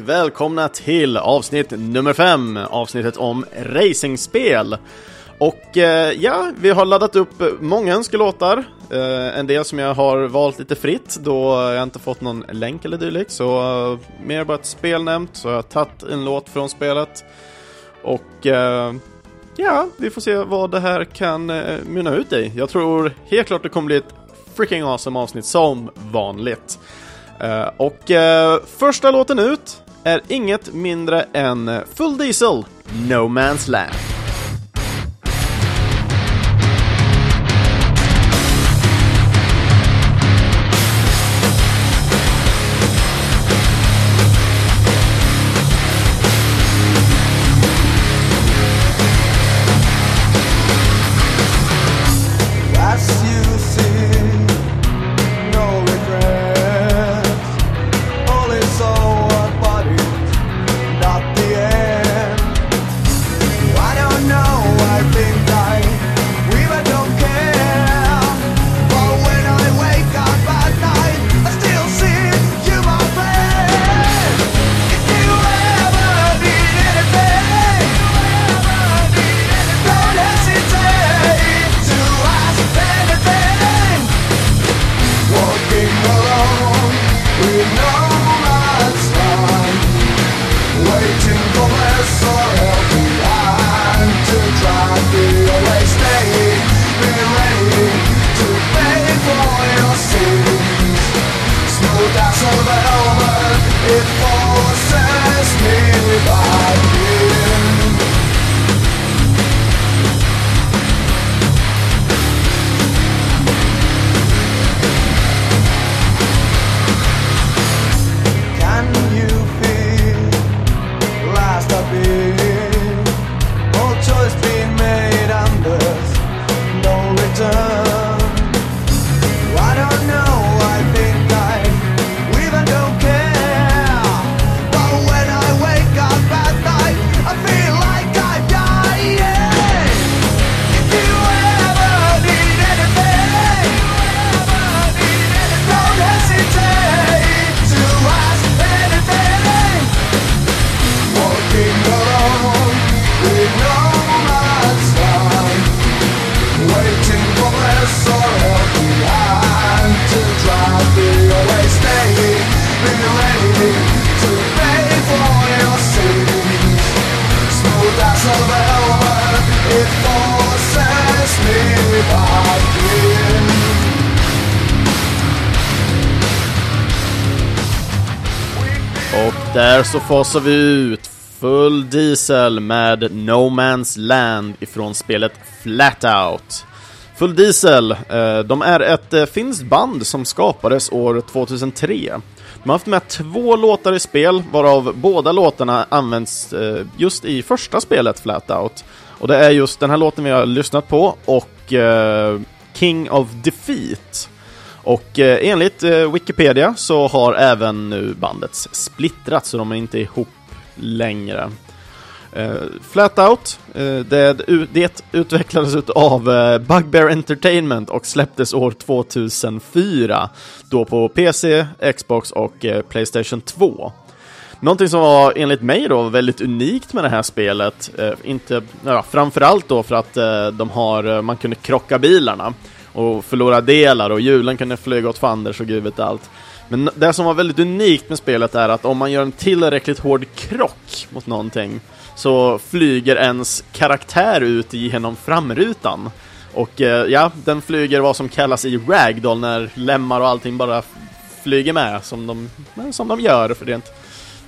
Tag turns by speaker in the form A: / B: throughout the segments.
A: välkomna till avsnitt nummer 5, avsnittet om racingspel. Och eh, ja, vi har laddat upp många önskelåtar, eh, en del som jag har valt lite fritt då jag inte fått någon länk eller dylikt, så eh, mer bara ett spel nämnt, så jag har tagit en låt från spelet. Och eh, ja, vi får se vad det här kan eh, mynna ut i. Jag tror helt klart det kommer bli ett freaking awesome avsnitt som vanligt. Uh, och uh, första låten ut är inget mindre än Full Diesel, No Man's Land. Fasar vi ut Full Diesel med No Man's Land ifrån spelet Flatout. Full Diesel, eh, de är ett eh, finskt band som skapades år 2003. De har haft med två låtar i spel, varav båda låtarna används eh, just i första spelet Flatout. Och det är just den här låten vi har lyssnat på och King of Defeat. Och eh, enligt eh, Wikipedia så har även nu bandet splittrats, så de är inte ihop längre. Eh, Flatout, eh, det, det utvecklades av eh, Bugbear Entertainment och släpptes år 2004, då på PC, Xbox och eh, Playstation 2. Någonting som var enligt mig då väldigt unikt med det här spelet, eh, inte, ja, framförallt då för att eh, de har, man kunde krocka bilarna och förlora delar och hjulen kunde flyga åt fanders och gud vet allt. Men det som var väldigt unikt med spelet är att om man gör en tillräckligt hård krock mot någonting så flyger ens karaktär ut genom framrutan. Och eh, ja, den flyger vad som kallas i ragdoll när lemmar och allting bara flyger med som de, som de gör för rent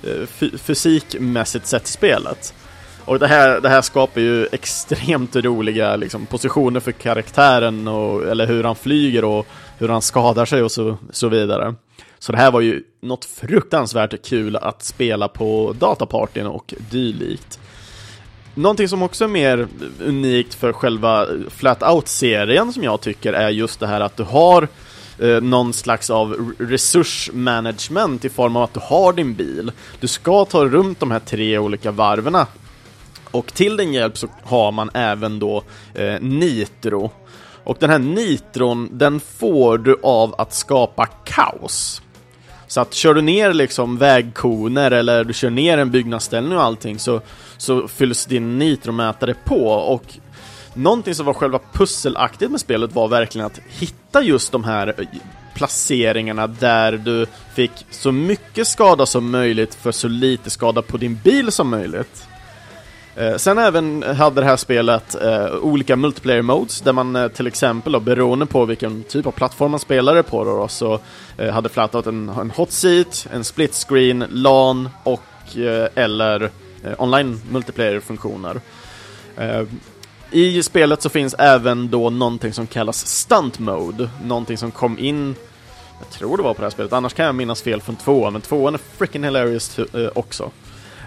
A: eh, fysikmässigt sett i spelet. Och det här, det här skapar ju extremt roliga liksom, positioner för karaktären, och, eller hur han flyger och hur han skadar sig och så, så vidare. Så det här var ju något fruktansvärt kul att spela på datapartyn och dylikt. Någonting som också är mer unikt för själva Flat Out-serien som jag tycker är just det här att du har eh, någon slags av resursmanagement i form av att du har din bil. Du ska ta runt de här tre olika varven och till din hjälp så har man även då eh, nitro. Och den här nitron, den får du av att skapa kaos. Så att kör du ner liksom vägkoner eller du kör ner en byggnadsställning och allting så, så fylls din nitromätare på och någonting som var själva pusselaktigt med spelet var verkligen att hitta just de här eh, placeringarna där du fick så mycket skada som möjligt för så lite skada på din bil som möjligt. Eh, sen även hade det här spelet eh, olika multiplayer modes där man eh, till exempel då, beroende på vilken typ av plattform man spelade på då, så eh, hade flattat en, en hot seat, en split screen, LAN och eh, eller eh, online multiplayer-funktioner. Eh, I spelet så finns även då någonting som kallas Stunt Mode, någonting som kom in jag tror det var på det här spelet, annars kan jag minnas fel från tvåan, men tvåan är freaking hilarious eh, också.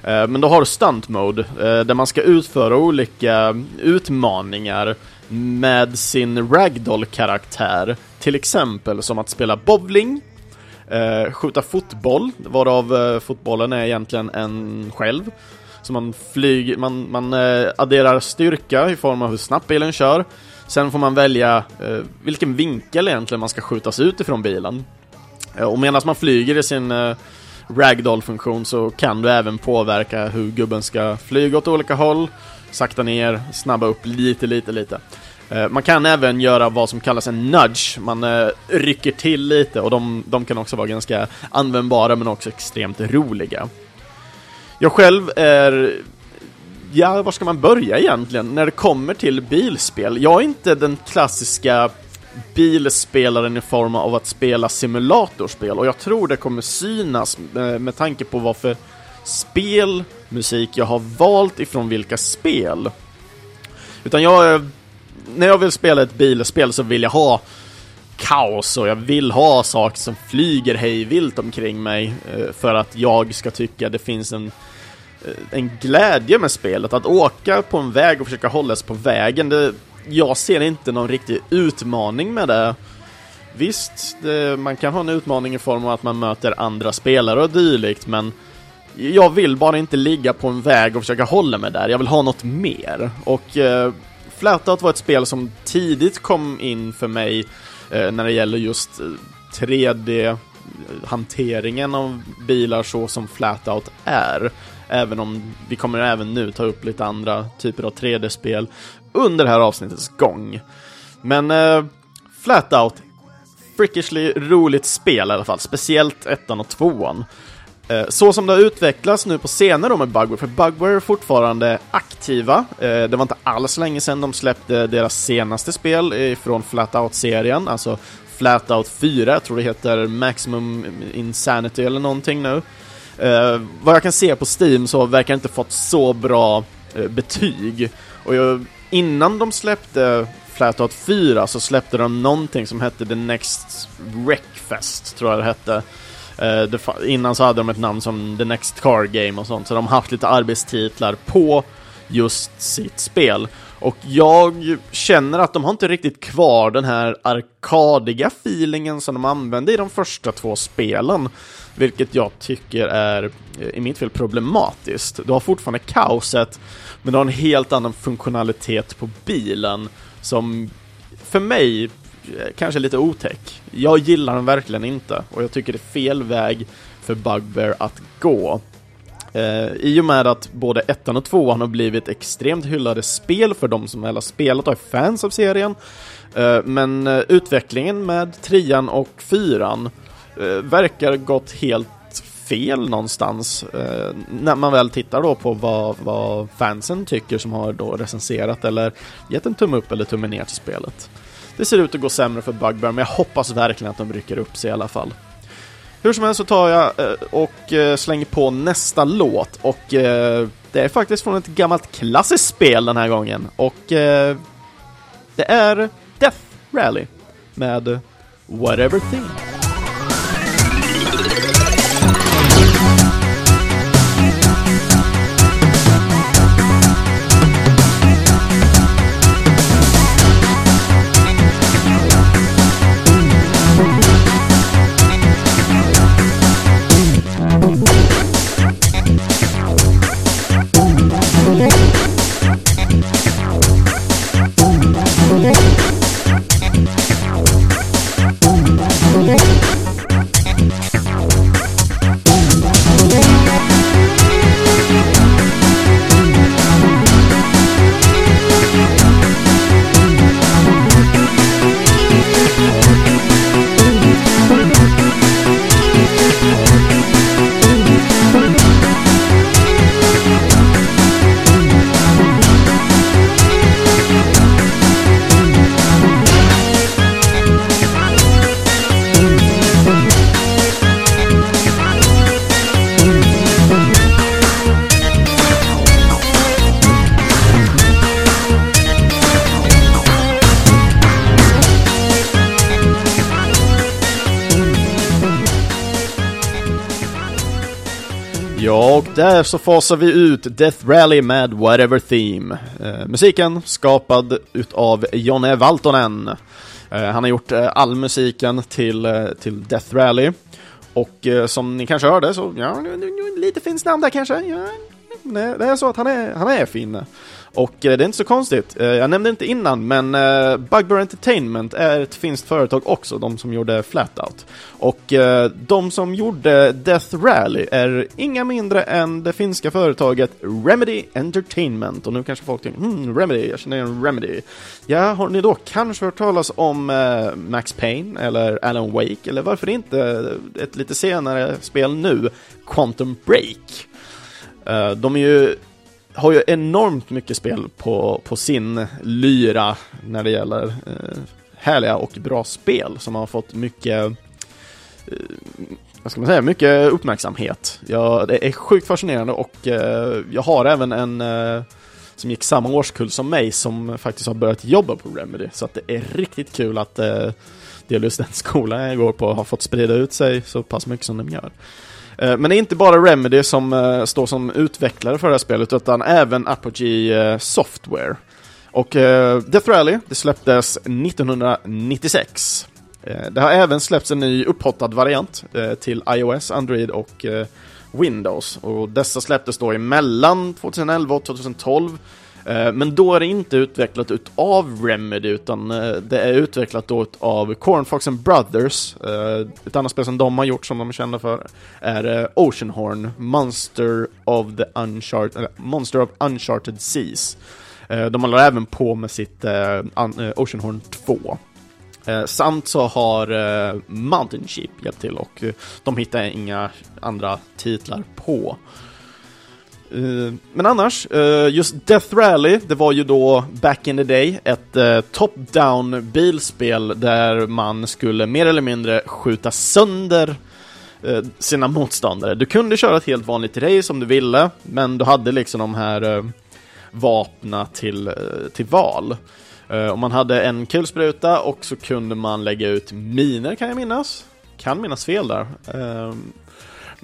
A: Eh, men då har du stunt mode, eh, där man ska utföra olika utmaningar med sin ragdoll-karaktär. Till exempel som att spela bowling, eh, skjuta fotboll, varav fotbollen är egentligen en själv. Så man flyger, man, man adderar styrka i form av hur snabbt bilen kör. Sen får man välja vilken vinkel egentligen man ska skjutas ut ifrån bilen. och medan man flyger i sin ragdoll-funktion så kan du även påverka hur gubben ska flyga åt olika håll, sakta ner, snabba upp lite, lite, lite. Eh, man kan även göra vad som kallas en nudge, man eh, rycker till lite och de, de kan också vara ganska användbara men också extremt roliga. Jag själv är Ja, var ska man börja egentligen när det kommer till bilspel? Jag är inte den klassiska bilspelaren i form av att spela simulatorspel och jag tror det kommer synas eh, med, tanke på vad för spelmusik jag har valt ifrån vilka spel. Utan jag, eh, när jag vill spela ett bilspel så vill jag ha kaos och jag vill ha saker som flyger hejvilt omkring mig eh, för att jag ska tycka det finns en en glädje med spelet, att åka på en väg och försöka hålla sig på vägen, det, jag ser inte någon riktig utmaning med det. Visst, det, man kan ha en utmaning i form av att man möter andra spelare och dylikt, men jag vill bara inte ligga på en väg och försöka hålla mig där. Jag vill ha något mer. Och eh, Flatout var ett spel som tidigt kom in för mig eh, när det gäller just eh, 3D-hanteringen eh, av bilar så som Flatout är. Även om vi kommer även nu ta upp lite andra typer av 3D-spel under det här avsnittets gång. Men eh, Flatout, freakishly roligt spel i alla fall, speciellt ettan och tvåan. Eh, så som det har utvecklats nu på senare då med Bugware, för Bugware är fortfarande aktiva. Eh, det var inte alls länge sedan de släppte deras senaste spel från Flatout-serien, alltså Flatout 4, jag tror det heter Maximum Insanity eller någonting nu. Eh, vad jag kan se på Steam så verkar det inte fått så bra eh, betyg. Och jag, innan de släppte Flatout 4 så släppte de någonting som hette The Next Wreckfest, tror jag det hette. Uh, det, innan så hade de ett namn som The Next Car Game och sånt, så de har haft lite arbetstitlar på just sitt spel. Och jag känner att de har inte riktigt kvar den här arkadiga feelingen som de använde i de första två spelen. Vilket jag tycker är, eh, i mitt fall, problematiskt. Du har fortfarande kaoset, men du har en helt annan funktionalitet på bilen som för mig eh, kanske är lite otäck. Jag gillar den verkligen inte och jag tycker det är fel väg för Bugbear att gå. Eh, I och med att både ettan och tvåan har blivit extremt hyllade spel för de som väl har spelat och är fans av serien. Eh, men eh, utvecklingen med trean och fyran eh, verkar gått helt fel någonstans eh, när man väl tittar då på vad, vad, fansen tycker som har då recenserat eller gett en tumme upp eller tumme ner till spelet. Det ser ut att gå sämre för Bugbear, men jag hoppas verkligen att de rycker upp sig i alla fall. Hur som helst så tar jag eh, och eh, slänger på nästa låt och eh, det är faktiskt från ett gammalt klassiskt spel den här gången och det är Death Rally med Whatever Thing. Ja, och där så fasar vi ut Death Rally med Whatever Theme. Eh, musiken skapad utav Jonne Valtonen. Eh, han har gjort eh, all musiken till, eh, till Death Rally. Och eh, som ni kanske hörde så, ja, lite finns namn där kanske. Ja, det är så att han är, han är fin. Och eh, det är inte så konstigt. Eh, jag nämnde inte innan, men eh, Bugbear Entertainment är ett finskt företag också, de som gjorde Flatout. Och de som gjorde Death Rally är inga mindre än det finska företaget Remedy Entertainment. Och nu kanske folk tänker, hmm, Remedy, jag känner igen Remedy. Ja, har ni då kanske hört talas om Max Payne eller Alan Wake, eller varför inte ett lite senare spel nu, Quantum Break? De är ju har ju enormt mycket spel på, på sin lyra när det gäller eh, härliga och bra spel som har fått mycket eh, vad ska man säga, mycket uppmärksamhet. Ja, det är sjukt fascinerande och eh, jag har även en eh, som gick samma årskull som mig som faktiskt har börjat jobba på Remedy. Så att det är riktigt kul att eh, delvis den skolan jag går på har fått sprida ut sig så pass mycket som de gör. Eh, men det är inte bara Remedy som eh, står som utvecklare för det här spelet, utan även Apogee eh, Software. Och Death Rally, det släpptes 1996. Det har även släppts en ny upphottad variant till iOS, Android och Windows. Och dessa släpptes då emellan 2011 och 2012. Eh, men då är det inte utvecklat utav Remedy, utan eh, det är utvecklat då av Cornfox and Brothers. Eh, ett annat spel som de har gjort som de är kända för är Oceanhorn, Monster of the Uncharted, Monster of Uncharted Seas. De håller även på med sitt Oceanhorn 2. samt så har Mountain Sheep hjälpt till och de hittar inga andra titlar på. Eh, men annars, uh, just Death Rally, det var ju då back in the day ett uh, top-down bilspel där man skulle mer eller mindre skjuta sönder sina motståndare. Du kunde köra ett helt vanligt race om du ville, men du hade liksom de här vapna till, till val. och man hade en kulspruta och så kunde man lägga ut miner kan jag minnas. Kan minnas fel där.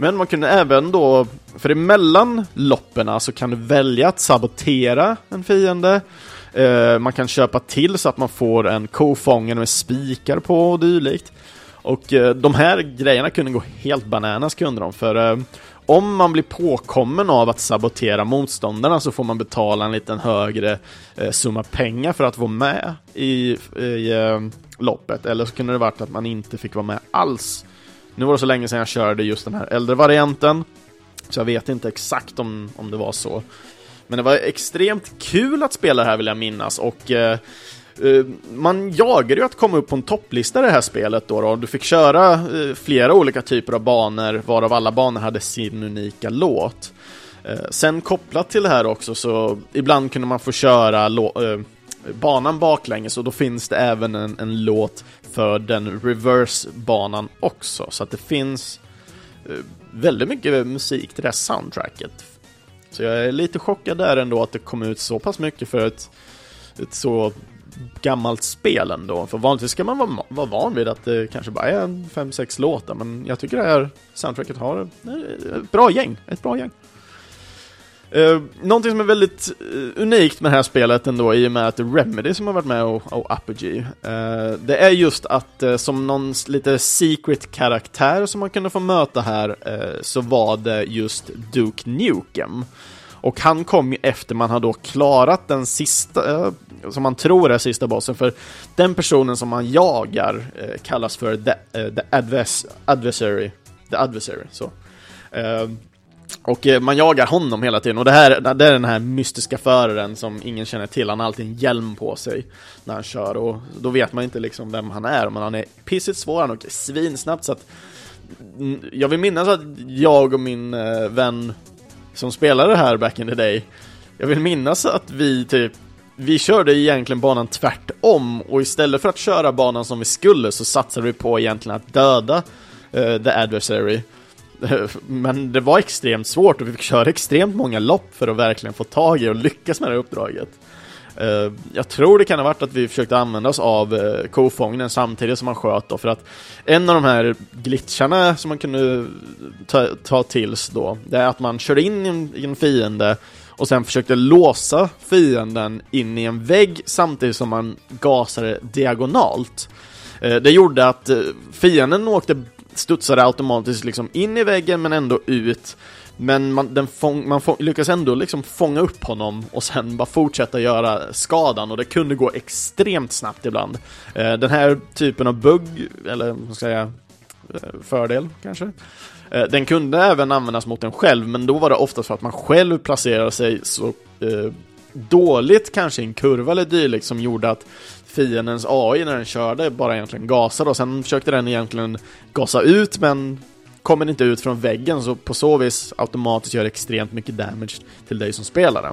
A: Men man kunde även då, för emellan loppen så kan du välja att sabotera en fiende. Eh, man kan köpa till så att man får en kofångare med spikar på och dylikt. Och eh, de här grejerna kunde gå helt bananas kunde de, för eh, om man blir påkommen av att sabotera motståndarna så får man betala en liten högre eh, summa pengar för att vara med i, i eh, loppet, eller så kunde det varit att man inte fick vara med alls. Nu var det så länge sedan jag körde just den här äldre varianten, så jag vet inte exakt om, om det var så. Men det var extremt kul att spela det här vill jag minnas och eh, eh, man jagade ju att komma upp på en topplista i det här spelet då, då. Du fick köra eh, flera olika typer av banor, varav alla banor hade sin unika låt. Eh, sen kopplat till det här också så ibland kunde man få köra eh, banan baklänges och då finns det även en, en låt för den reverse-banan också. Så att det finns eh, väldigt mycket musik till det här soundtracket. Så jag är lite chockad där ändå att det kom ut så pass mycket för ett, ett så gammalt spel ändå. För vanligtvis ska man vara, vara van vid att det kanske bara är 5-6 låtar, men jag tycker det här soundtracket har eh, ett bra gäng. Ett bra gäng. Eh, någonting som är väldigt uh, unikt med det här spelet ändå, i och med att det är Remedy som har varit med och, och Apogee, uh, det är just att uh, som någon lite secret-karaktär som man kunde få möta här, så var det just Duke Nukem. Och han kom ju efter man har då klarat den sista, som man tror är sista bossen, för den personen som man jagar kallas för the, the advers adversary. The adversary, så. Och eh, man jagar honom hela tiden. Och det här det är den här mystiska föraren som ingen känner till. Han har alltid en hjälm på sig när han kör. Och då vet man inte liksom vem han är. Men han är pissigt svår, han åker svinsnabbt. Så att mm, jag vill minnas att jag och min eh, vän som spelade här back in the day, jag vill minnas att vi typ vi körde egentligen banan tvärtom. Och istället för att köra banan som vi skulle så satsade vi på egentligen att döda uh, the adversary. Men det var extremt svårt och vi fick köra extremt många lopp för att verkligen få tag i och lyckas med det här uppdraget. Eh, jag tror det kan ha varit att vi försökte använda oss av eh, kofången samtidigt som man sköt då, för att en av de här glitcharna som man kunde eh, ta, ta tills då, det är att man kör in i en, i en fiende och sen försökte låsa fienden in i en vägg samtidigt som man gasade diagonalt. Det gjorde att fienden åkte, studsade automatiskt liksom in i väggen men ändå ut men man, den fång, man fång, lyckas ändå liksom fånga upp honom och sen bara fortsätta göra skadan och det kunde gå extremt snabbt ibland. Eh, den här typen av bugg, eller vad ska jag säga, eh, fördel kanske, eh, den kunde även användas mot en själv, men då var det oftast för att man själv placerade sig så eh, dåligt kanske i en kurva eller dylikt som gjorde att fiendens AI när den körde bara egentligen gasade och sen försökte den egentligen gasa ut men kommer inte ut från väggen så på så vis automatiskt gör extremt mycket damage till dig som spelare.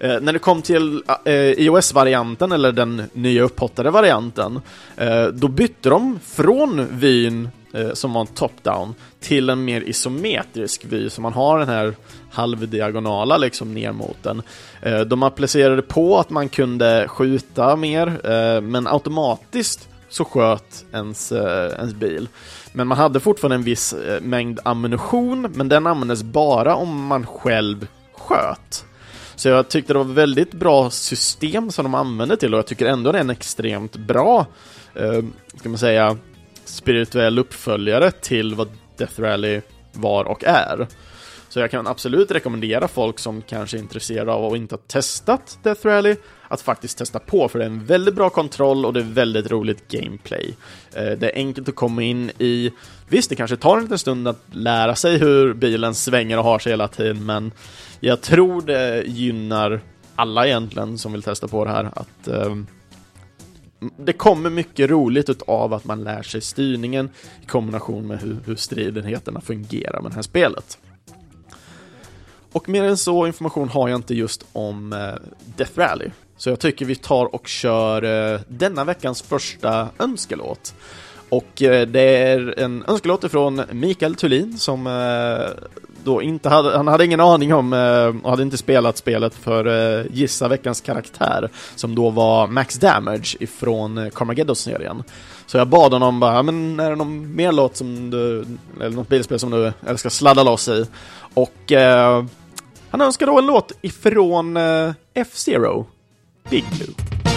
A: Eh, när det kom till eh, iOS-varianten, eller den nya upphottade varianten, eh, då bytte de från vyn eh, som var en top-down till en mer isometrisk vy, så man har den här halvdiagonala liksom ner mot den. Eh, de applicerade på att man kunde skjuta mer, eh, men automatiskt så sköt ens, eh, ens bil. Men man hade fortfarande en viss eh, mängd ammunition, men den användes bara om man själv sköt. Så jag tyckte det var väldigt bra system som de använde till och jag tycker ändå det är en extremt bra, eh, ska man säga, spirituell uppföljare till vad Death Rally var och är. Så jag kan absolut rekommendera folk som kanske är intresserade av och inte har testat Death Rally att faktiskt testa på, för det är en väldigt bra kontroll och det är väldigt roligt gameplay. Eh, det är enkelt att komma in i. Visst, det kanske tar en liten stund att lära sig hur bilen svänger och har sig hela tiden, men jag tror det gynnar alla egentligen som vill testa på det här att ehm, det kommer mycket roligt utav att man lär sig styrningen i kombination med hur, hur stridenheterna fungerar med det här spelet. Och mer än så information har jag inte just om eh, Death Rally. Så jag tycker vi tar och kör eh, denna veckans första önskelåt. Och eh, det är en önskelåt från Mikael Thulin som eh, då inte hade, han hade ingen aning om eh, och hade inte spelat spelet för Gissa veckans karaktär som då var Max Damage ifrån Carmageddon-serien. Så jag bad honom bara, men är det någon mer låt som du, eller något bilspel som du älskar sladda loss i? Och eh, han önskar då en låt ifrån F-Zero Big Blue.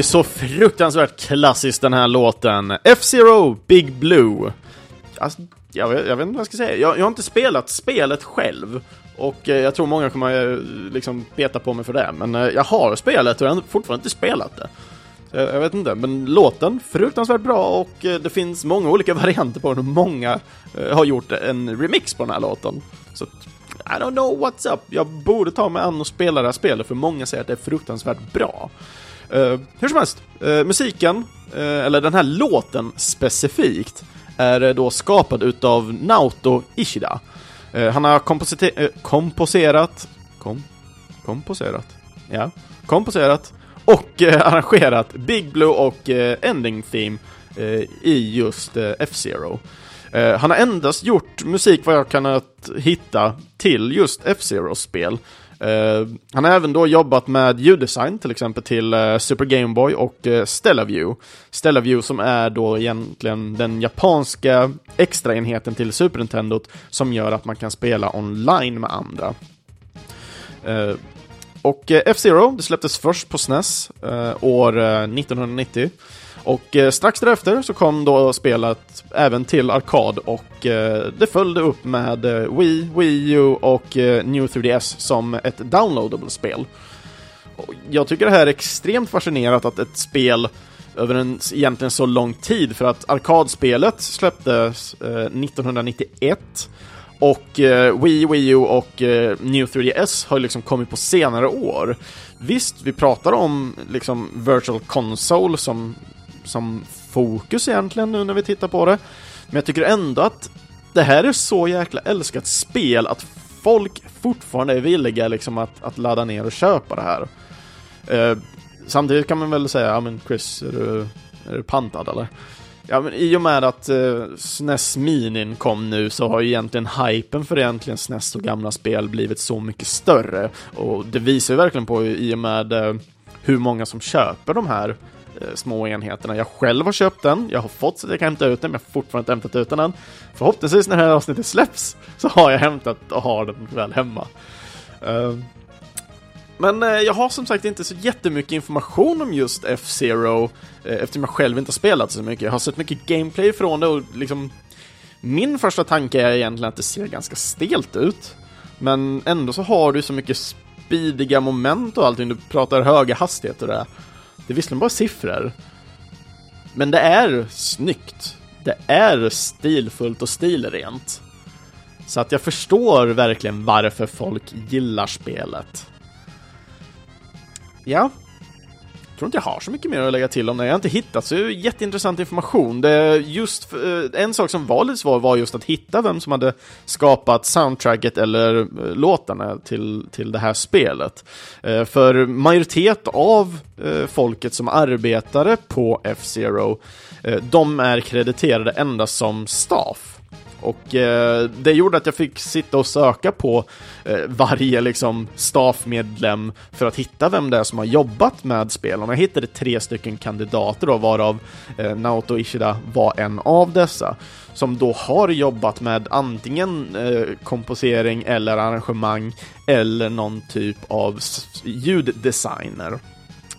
A: Ju så fruktansvärt klassisk den här låten. F-Zero Big Blue. Alltså, jag, vet, jag vet inte vad jag ska säga. Jag, jag har inte spelat spelet själv. Och eh, jag tror många kommer eh, liksom beta på mig för det. Men eh, jag har spelet och jag har fortfarande inte spelat det. Jag, jag vet inte, men låten fruktansvärt bra och eh, det finns många olika varianter på den och många eh, har gjort en remix på den här låten. Så I don't know what's up. Jag borde ta mig an och spela det här spelet för många säger att det är fruktansvärt bra. Uh, hur som helst, uh, musiken, uh, eller den här låten specifikt, är då skapad utav Naoto Ishida. han har komposerat, kom, komposerat, ja, komposerat och arrangerat Big Blue och Ending Theme i just F-Zero. han har endast gjort musik vad jag kunnat hitta till just F-Zeros spel. Uh, han har även då jobbat med ljuddesign till exempel till uh, Super Game Boy och eh, uh, Stellaview. Stellaview som är då egentligen den japanska extraenheten till Super Nintendo som gör att man kan spela online med andra. och F-Zero, det släpptes först på SNES år 1990 och eh, strax därefter så kom då spelet även till arkad och eh, det följde upp med eh, Wii, Wii U och eh, New 3DS som ett downloadable spel. Och jag tycker det här är extremt fascinerande att ett spel över en egentligen så lång tid, för att arkadspelet släpptes eh, 1991 och eh, Wii, Wii U och eh, New 3DS har liksom kommit på senare år. Visst, vi pratar om liksom Virtual Console som som fokus egentligen nu när vi tittar på det. Men jag tycker ändå att det här är så jäkla älskat spel att folk fortfarande är villiga liksom att, att ladda ner och köpa det här. Eh, samtidigt kan man väl säga, ja men Chris, är du, är du pantad eller? Ja men i och med att eh, SNES Minin kom nu så har ju egentligen hypen för egentligen SNES och gamla spel blivit så mycket större. Och det visar ju verkligen på i och med eh, hur många som köper de här Eh, små enheterna. Jag själv har köpt den, jag har fått så att jag kan hämta ut den, men jag har fortfarande inte hämtat ut den än. Förhoppningsvis när det här avsnittet släpps så har jag hämtat och har den väl hemma. Ehm, men eh, jag har som sagt inte så jättemycket information om just F-Zero eh, eftersom jag själv inte har spelat så mycket. Jag har sett mycket gameplay från det och liksom min första tanke är egentligen att det ser ganska stelt ut. Men ändå så har du så mycket speediga moment och allting. Du pratar höga hastigheter och det. Det är visserligen bara siffror, men det är snyggt. Det är stilfullt och stilrent. Så att jag förstår verkligen varför folk gillar spelet. Ja, tror inte jag har så mycket mer att lägga till om det. Jag har inte hittat så jätteintressant information. Det just eh, en sak som var lite svår var just att hitta vem som hade skapat soundtracket eller eh, låtarna till, till det här spelet. Eh, för majoritet av folket som arbetade på F-Zero, de är krediterade endast som staff. Och eh, det gjorde att jag fick sitta och söka på eh, varje liksom staffmedlem för att hitta vem det är som har jobbat med spelen. Jag hittade tre stycken kandidater då, varav eh, Naoto Ishida var en av dessa. Som då har jobbat med antingen eh, komposering eller arrangemang eller någon typ av ljuddesigner.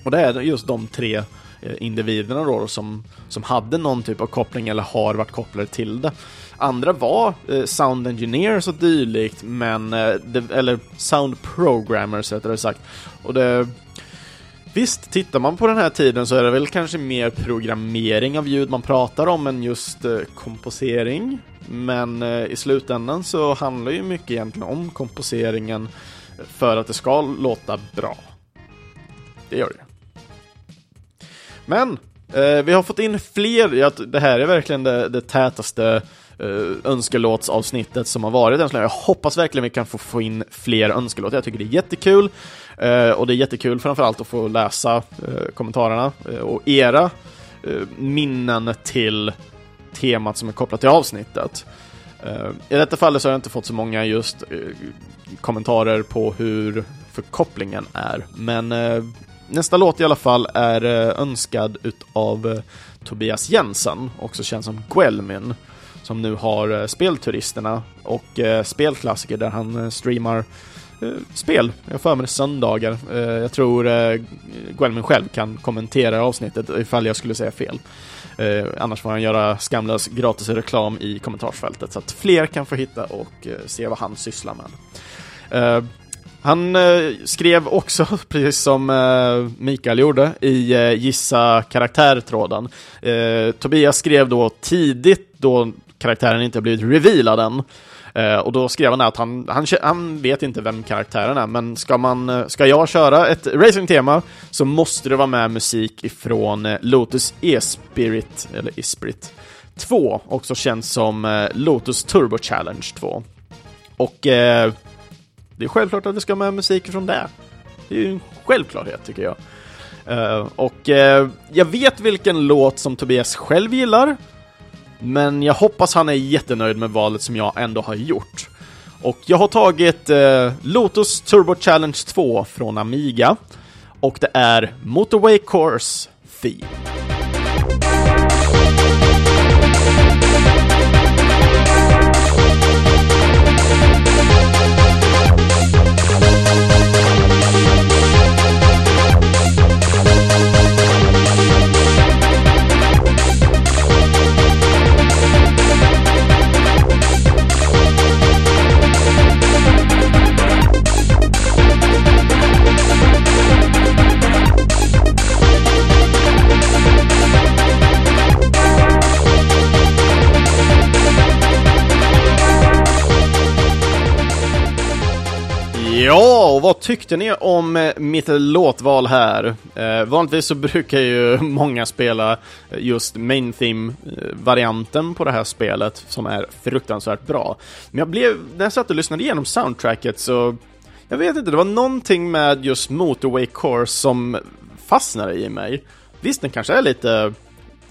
A: Och det är just de tre eh, individerna då som, som hade någon typ av koppling eller har varit kopplade till det. Andra var eh, sound engineers och dylikt, men, eh, det, eller sound programmers rättare sagt. Och det, Visst, tittar man på den här tiden så är det väl kanske mer programmering av ljud man pratar om än just eh, komposering. Men eh, i slutändan så handlar ju mycket egentligen om komposeringen för att det ska låta bra. Det gör det. Men eh, vi har fått in fler, ja, det här är verkligen det, det tätaste Eh, önskelåtsavsnittet som har varit än så länge. Jag hoppas verkligen vi kan få, få in fler önskelåtar. Jag tycker det är jättekul. Uh, och det är jättekul framförallt att få läsa uh, kommentarerna och era minnen till temat som är kopplat till avsnittet. I detta fallet så har jag inte fått så många just kommentarer på hur förkopplingen är, men nästa låt i alla fall är önskad utav Tobias Jensen, också känd som Guelmin som nu har eh, Spelturisterna och eh, Spelklassiker där han eh, streamar spel. Jag för mig det söndagar. Jag tror Guelmin själv kan kommentera avsnittet ifall jag skulle säga fel. annars får han göra skamlös gratis reklam i kommentarsfältet så att fler kan få hitta och se vad han sysslar med. Han skrev också, precis som Mikael gjorde, i Gissa karaktärtråden. Tobias skrev då tidigt, då karaktären inte har blivit revealad än. Uh, och då skrev han att han, han, han vet inte vem karaktären är, men ska, man, eh, ska jag köra ett racing-tema så måste det vara med musik ifrån eh, Lotus E-Spirit, eller E-Spirit 2, också känd som uh, Lotus Turbo Challenge 2. Och det är självklart att det ska med musik från det. Det är ju en självklarhet, tycker jag. och jag vet vilken låt som Tobias själv gillar, men jag hoppas han är jättenöjd med valet som jag ändå har gjort. Och jag har tagit eh, Lotus Turbo Challenge 2 från Amiga. Och det är Motorway Course Theme. Ja, och vad tyckte ni om eh, mitt låtval här? Eh, vanligtvis så brukar ju många spela eh, just main theme-varianten på det här spelet, som är fruktansvärt bra. Men jag blev, när jag satt och lyssnade igenom soundtracket så, jag vet inte, det var någonting med just Motorway Course som fastnade i mig. Visst, den kanske är lite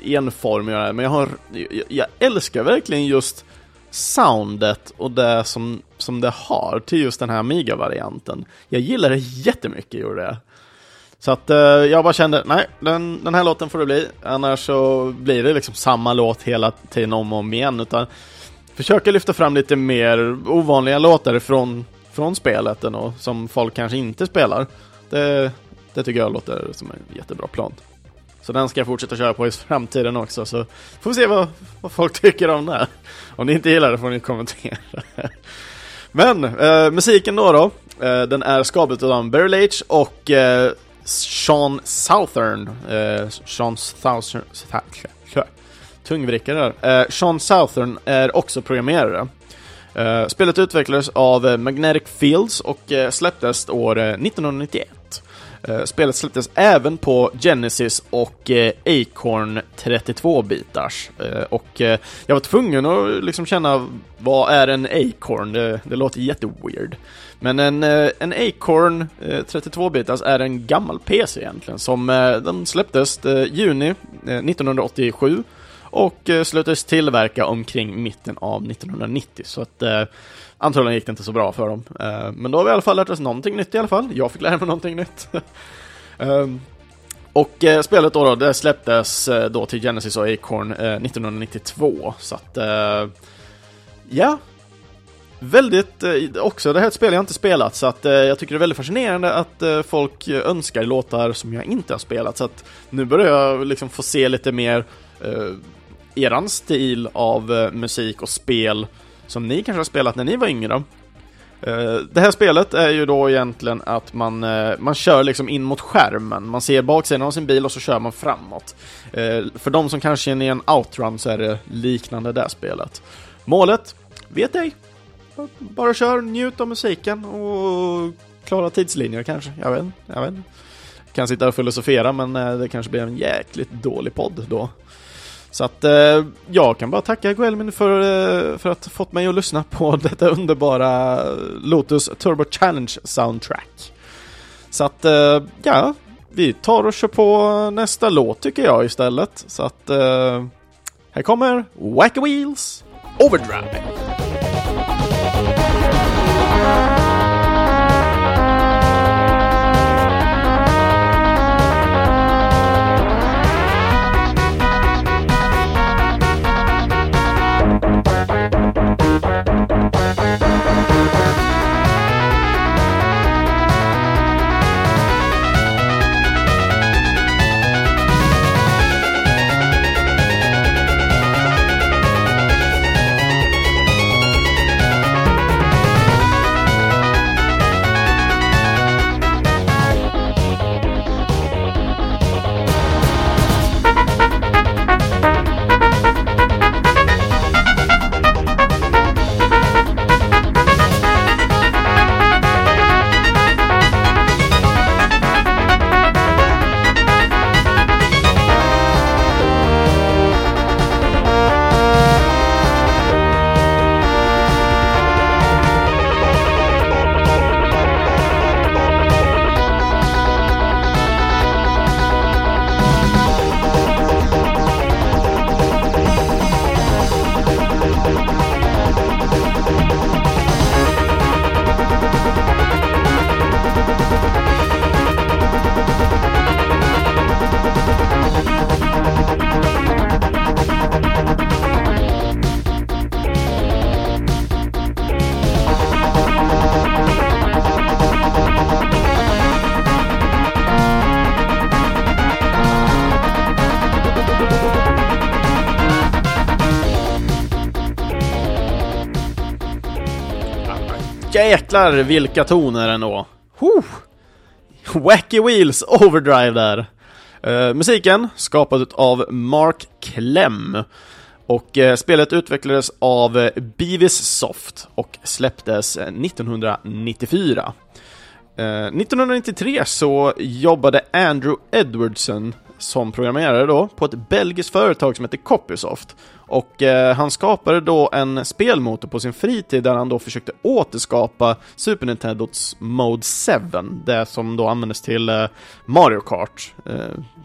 A: enformig, men jag har, jag, jag älskar verkligen just soundet och det som, som det har till just den här Amiga-varianten. Jag gillar det jättemycket, gjorde det. Så att eh, jag bara kände, nej, den, den här låten får det bli. Annars så blir det liksom samma låt hela tiden om och om igen. Utan försöka lyfta fram lite mer ovanliga låtar från, från spelet och som folk kanske inte spelar. Det, det tycker jag låter som en jättebra plan. Så den ska jag fortsätta köra på i framtiden också, så får vi se vad, vad folk tycker om det. Om ni inte gillar det får ni kommentera. Men eh, musiken då då, eh, den är skapad av Barry Leitch och eh, Sean Southern. Eh, Sean Southern... Tungvrickare där. Eh, Sean Southern är också programmerare. Eh, spelet utvecklades av eh, Magnetic Fields och eh, släpptes år eh, 1991. Eh, spelet släpptes även på Genesis och eh, Acorn 32-bitars. Eh, och jag var tvungen att liksom känna, vad är en Acorn? Det, det låter jätteweird. Men en, en Acorn 32-bitars är en gammal PC egentligen, som den släpptes juni 1987 och slutades tillverka omkring mitten av 1990. Så att Antagligen gick det inte så bra för dem. Uh, men då har vi i alla fall lärt oss någonting nytt i alla fall. Jag fick lära mig någonting nytt. Ehm, och uh, spelet då, då, det släpptes uh, då till Genesis och Acorn 1992. Så att, ja. Väldigt, också det här är ett spel jag inte spelat så att jag tycker det är väldigt fascinerande att folk önskar låtar som jag inte har spelat. Så att nu börjar jag liksom få se lite mer eran stil av musik och spel som ni kanske har spelat när ni var yngre. Eh, det här spelet är ju då egentligen att man, eh, man kör liksom in mot skärmen. Man ser baksidan av sin bil och så kör man framåt. Eh, för de som kanske känner igen Outrun så är det liknande det spelet. Målet? Vet ej. Bara kör, njut av musiken och klara tidslinjer kanske. Jag vet, jag vet Kan sitta och filosofera men det kanske blir en jäkligt dålig podd då. Så att eh, jag kan bara tacka Guelmin för, eh, för att ha fått mig att lyssna på detta underbara Lotus Turbo Challenge soundtrack. Så att, eh, ja, vi tar och kör på nästa låt tycker jag istället. Så att, eh, här kommer Wacky Wheels Overdrive. Jäklar vilka toner ändå! Huh. Wacky Wheels Overdrive där! Uh, musiken skapad av Mark Clem och uh, spelet utvecklades av uh, Beavis Soft och släpptes 1994. 1993 så jobbade Andrew Edwardson som programmerare då på ett belgiskt företag som heter Copysoft. Och eh, han skapade då en spelmotor på sin fritid där han då försökte återskapa Super Nintendos Mode 7, det som då användes till eh, Mario Kart, eh,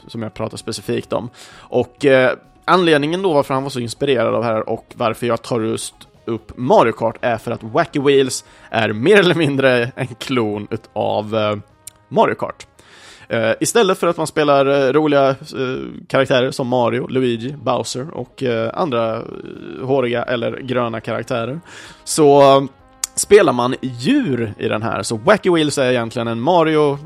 A: som jag pratar specifikt om. Och eh, anledningen då varför han var så inspirerad av det här och varför jag tar just upp Mario Kart är för att Wacky Wheels är mer eller mindre en klon utav eh, Mario Kart. Uh, istället för att man spelar uh, roliga uh, karaktärer som Mario, Luigi, Bowser och andra håriga eller gröna karaktärer så spelar man djur i den här. Så Wacky Wheels är egentligen en Mario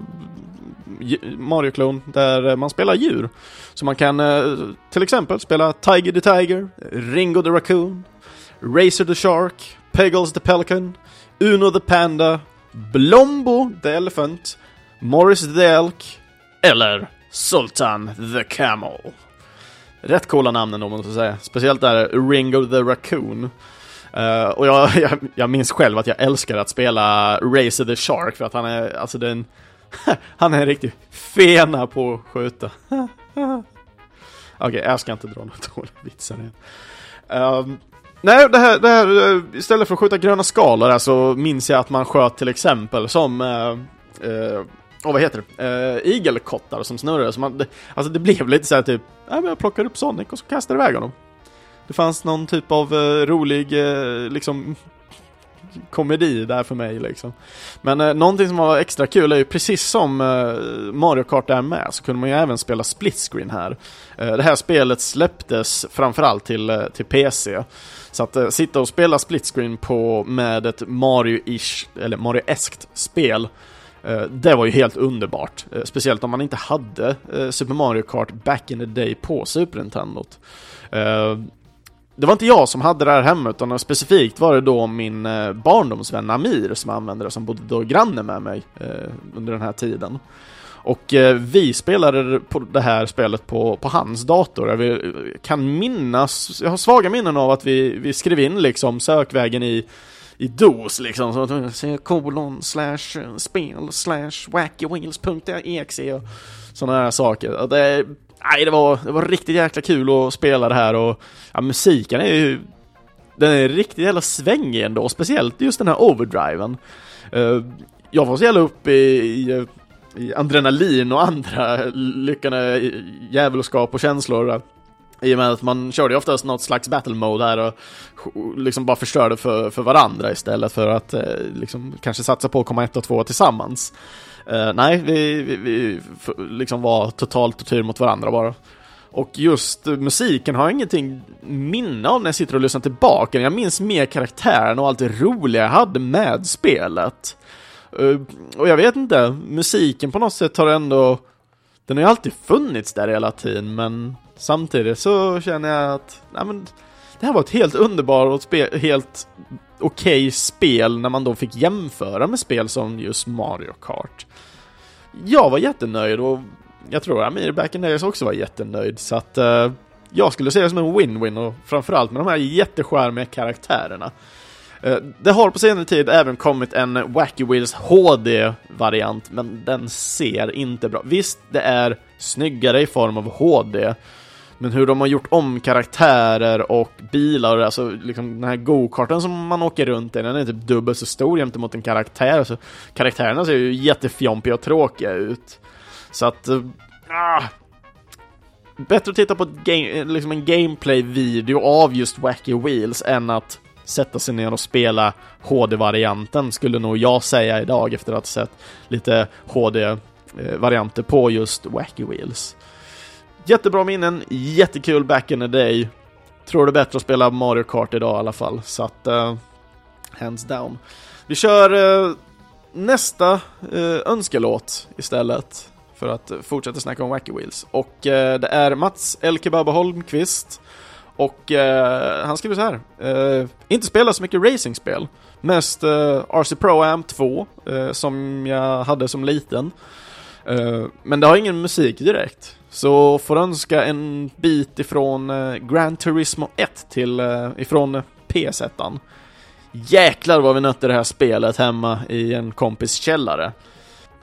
A: Mario-klon där man spelar djur. Så man kan till exempel spela Tiger the Tiger, Ringo the Raccoon, Racer the Shark, Peggles the Pelican, Uno the Panda, Blombo the Elephant, Morris the Elk eller Sultan the Camel. Rätt coola namnen om man ska säga. Speciellt där Ringo the Raccoon. Uh, och jag, jag, jag, minns själv att jag älskar att spela Racer the Shark för att han är, alltså den, han är en riktig fena på att skjuta. Okej, okay, jag ska inte dra några dåliga vitsar igen. Um, nej, det här, det här, eh, istället för att skjuta gröna skalor så minns jag att man sköt till exempel som uh, uh, och vad heter det? Uh, igelkottar som snurrade Så man, det, alltså det blev lite så här typ, ja men jag plockar upp Sonic och så kastar iväg honom. Det fanns någon typ av uh, rolig, uh, liksom, komedi där för mig liksom. Men uh, någonting som var extra kul är ju precis som uh, Mario Kart är med så kunde man ju även spela split screen här. Uh, det här spelet släpptes framförallt till, uh, till PC. Så att sitta och spela split screen på, med ett Mario-ish, eller Mario-eskt spel Eh, det var ju helt underbart, eh, speciellt om man inte hade eh, Super Mario Kart back in the day på Super Nintendo. Det var inte jag som hade det här hemma, utan specifikt var det då min barndomsvän Amir som använde det, som bodde då granne med mig under den här tiden. Och vi spelade på det här spelet på, på hans dator. Jag kan minnas, jag har svaga minnen av att vi, vi skrev in liksom sökvägen i i DOS liksom. Så att se kolon slash spel slash wackywheels.exe och sådana här saker. Att det, nej, det var, det var riktigt jäkla kul att spela det här och ja, musiken är ju den är riktigt jävla svängig ändå, speciellt just den här overdriven. Eh, jag var så jävla uppe i, i, i adrenalin och andra lyckande djävulskap och känslor i och med att man körde ju oftast något slags battle mode här och liksom bara förstörde för, för varandra istället för att eh, liksom kanske satsa på att komma ett och två tillsammans. Eh, nej, vi, vi, vi liksom var totalt tortyr mot varandra bara. Och just musiken har jag ingenting minne av när jag sitter och lyssnar tillbaka. Jag minns mer karaktären och allt det roliga jag hade med spelet. Uh, och jag vet inte, musiken på något sätt har ändå... Den har ju alltid funnits där hela tiden, men Samtidigt så känner jag att, nej men, det här var ett helt underbart och spe, helt okej okay spel när man då fick jämföra med spel som just Mario Kart. Jag var jättenöjd och jag tror Amir Back in Days också var jättenöjd så att uh, jag skulle se det som en win-win och framförallt med de här jätteskärmiga karaktärerna. Uh, det har på senare tid även kommit en Wacky Wheels HD-variant, men den ser inte bra. Visst, det är snyggare i form av HD, men hur de har gjort om karaktärer och bilar, alltså liksom den här go-karten som man åker runt i, den är typ dubbelt så stor gentemot en karaktär. Så karaktärerna ser ju jättefjompiga och tråkiga ut. Så att... Äh, bättre att titta på game, liksom en gameplay-video av just Wacky Wheels än att sätta sig ner och spela HD-varianten, skulle nog jag säga idag efter att ha sett lite HD-varianter eh, på just Wacky Wheels. Jättebra minnen, jättekul back in the day. Tror det är bättre att spela Mario Kart idag i alla fall, så att... Uh, hands down. Vi kör uh, nästa uh, önskelåt istället. För att fortsätta snacka om Wacky Wheels. Och det är Mats Elkebaba Holmqvist Och eh, han skriver så här. Inte spela så mycket racingspel. Mest RC Pro Am 2 som jag hade som liten. Men det har ingen musik direkt. Så får önska en bit ifrån eh, Gran Turismo 1 till eh, ifrån eh, PS1. Jäklar vad vi nötte det här spelet hemma i en kompis källare.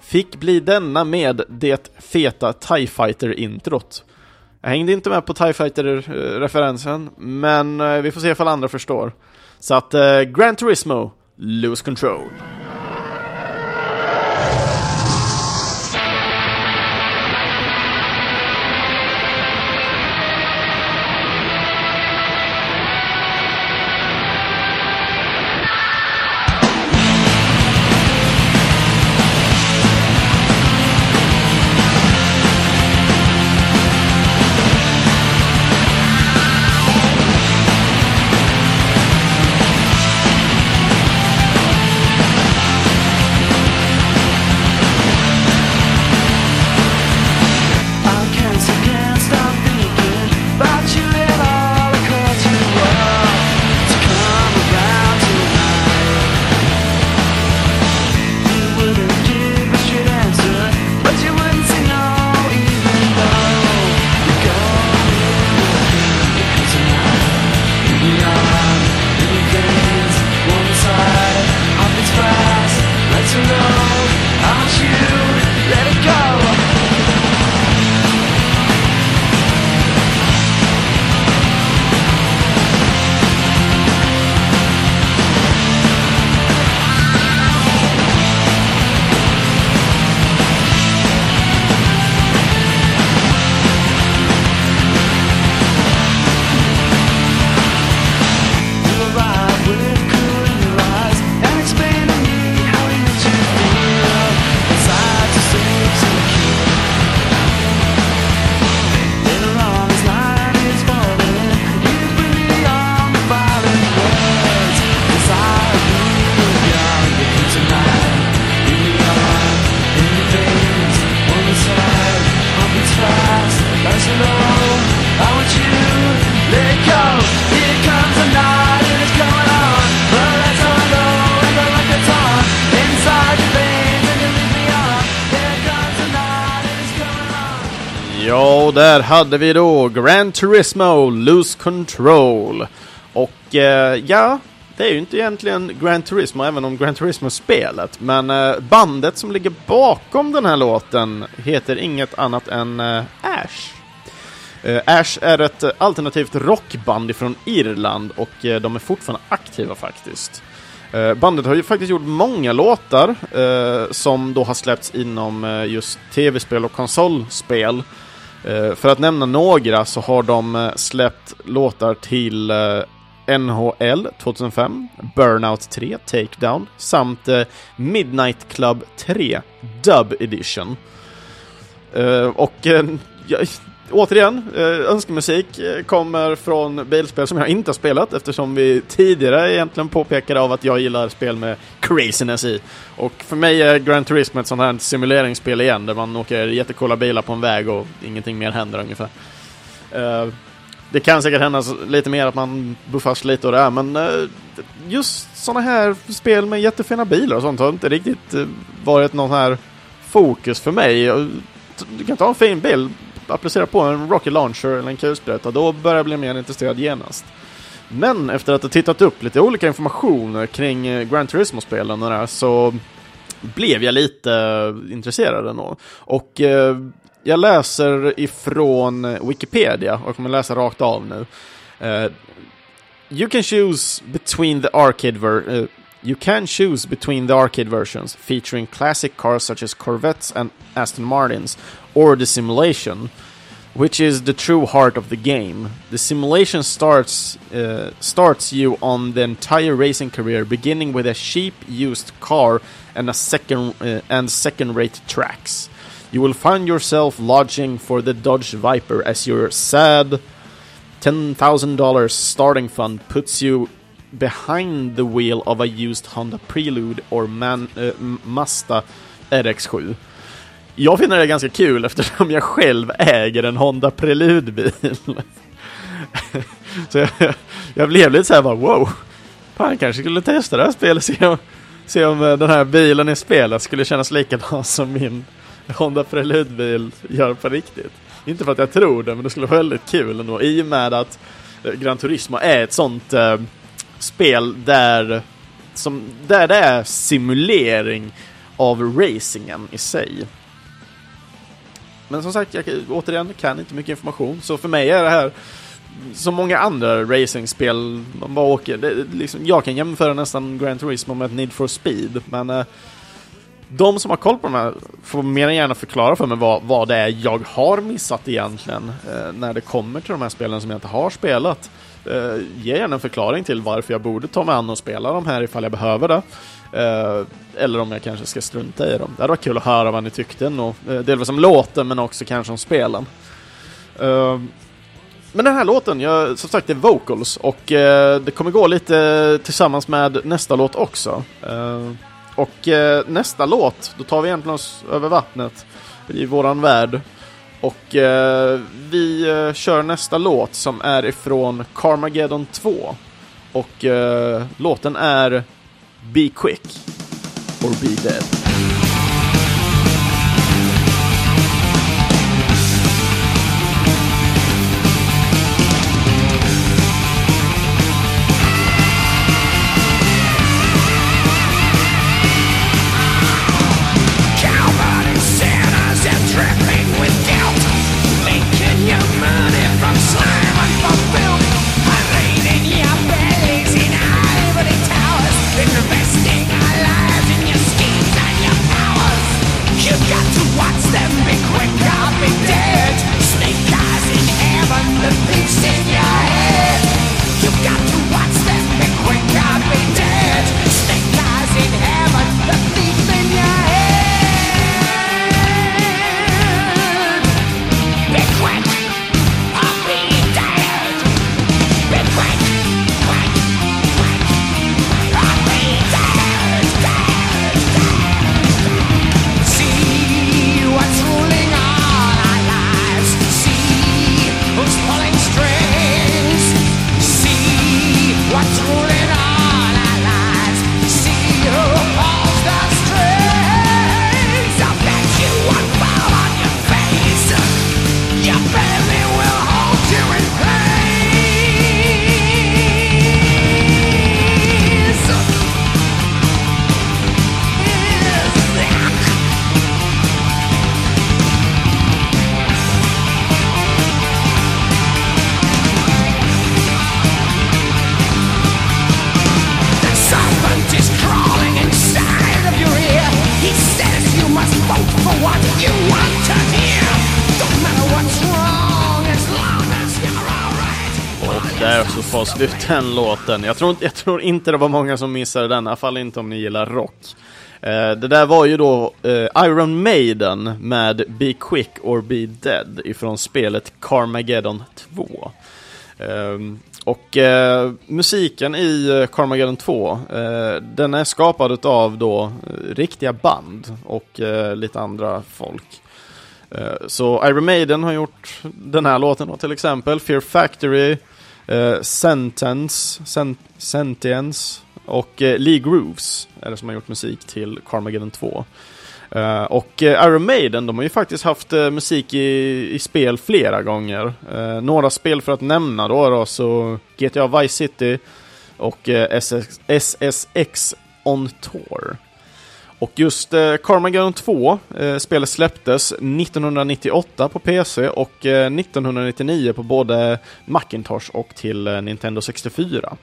A: Fick bli denna med det feta TIE Fighter-introt. Jag hängde inte med på TIE Fighter-referensen, men eh, vi får se ifall andra förstår. Så att eh, Gran Turismo, Lose Control. Där hade vi då Gran Turismo Lose Control. Och eh, ja, det är ju inte egentligen Gran Turismo, även om Gran Turismo-spelet. Men eh, bandet som ligger bakom den här låten heter inget annat än eh, Ash. Eh, Ash är ett alternativt rockband från Irland och eh, de är fortfarande aktiva faktiskt. Eh, bandet har ju faktiskt gjort många låtar eh, som då har släppts inom eh, just tv-spel och konsolspel. Eh, för att nämna några så har de eh, släppt låtar till eh, NHL 2005, Burnout 3, Takedown samt Midnight Club 3, Dub Edition. Och återigen, eh, önskemusik eh, kommer från bilspel som jag inte har spelat eftersom vi tidigare egentligen påpekade av att jag gillar spel med craziness i. Och för mig är Gran Turismo ett sånt här simuleringsspel igen där man åker jättecoola bilar på en väg och ingenting mer händer ungefär. Eh, det kan säkert hända lite mer att man buffas lite och det är, men just såna här spel med jättefina bilar och sånt har inte riktigt varit någon här fokus för mig. Du kan ta en fin bil, applicera på en Rocket Launcher eller en kulspruta, då börjar jag bli mer intresserad genast. Men efter att ha tittat upp lite olika informationer kring eh, Gran Turismo-spelen och det här så blev jag lite eh, intresserad ändå. Och eh, jag läser ifrån Wikipedia och jag kommer läsa rakt av nu. Eh, you can choose between the arcade ver- uh, You can choose between the arcade versions featuring classic cars such as Corvettes and Aston Martins or the simulation, which is the true heart of the game. The simulation starts uh, starts you on the entire racing career, beginning with a cheap used car and a second uh, and second-rate tracks. You will find yourself lodging for the Dodge Viper as your sad $10,000 starting fund puts you behind the wheel of a used Honda Prelude or Man, uh, Mazda RX7. Jag finner det ganska kul eftersom jag själv äger en Honda Prelude-bil. Så jag, jag blev lite såhär bara wow. Fan, jag kanske skulle testa det här spelet se om, se om eh, den här bilen i spelet skulle kännas likadan som min Honda Prelude-bil gör på riktigt. Inte för att jag tror det, men det skulle vara väldigt kul ändå. I och med att eh, Gran Turismo är ett sånt eh, spel där, som, där det är simulering av racingen i sig. Men som sagt, jag återigen kan inte mycket information, så för mig är det här som många andra racingspel, man bara åker, det, liksom, jag kan jämföra nästan Gran Turismo med ett Need for Speed, men eh, de som har koll på de här får mer än gärna förklara för mig vad, vad det är jag har missat egentligen eh, när det kommer till de här spelen som jag inte har spelat. Eh, ge gärna en förklaring till varför jag borde ta mig an och spela de här ifall jag behöver det. Eh, eller om jag kanske ska strunta i dem. Det hade varit kul att höra vad ni tyckte. Och, eh, delvis om låten men också kanske om spelen. Eh, men den här låten, jag, som sagt det är vocals och eh, det kommer gå lite tillsammans med nästa låt också. Eh, och eh, nästa låt, då tar vi egentligen oss över vattnet i våran värld. Och eh, vi eh, kör nästa låt som är ifrån Carmageddon 2. Och eh, låten är Be Quick or Be Dead. Där slut den låten. Jag tror, inte- jag tror inte det var många som missade den, i alla fall inte om ni gillar rock. Eh, det där var ju då eh, Iron Maiden med Be Quick or Be Dead ifrån spelet Carmageddon 2. Eh, och eh, musiken i eh, Carmageddon 2, eh, den är skapad av då eh, riktiga band och eh, lite andra folk. Eh, så Iron Maiden har gjort den här låten då, till exempel, Fear Factory, Eh, Sentence, Sen- Sentience och eh, Lee Grooves är det som har gjort musik till Carmageddon 2. Uh, eh, och eh, Iron Maiden, de har ju faktiskt haft musik i, i spel flera gånger. Några spel för att nämna då, då så GTA Vice City och SS, SSX On Tour. Och just eh, Carmageddon 2, eh, spelet släpptes 1998 på PC och eh, 1999 på både Macintosh och till eh, Nintendo 64.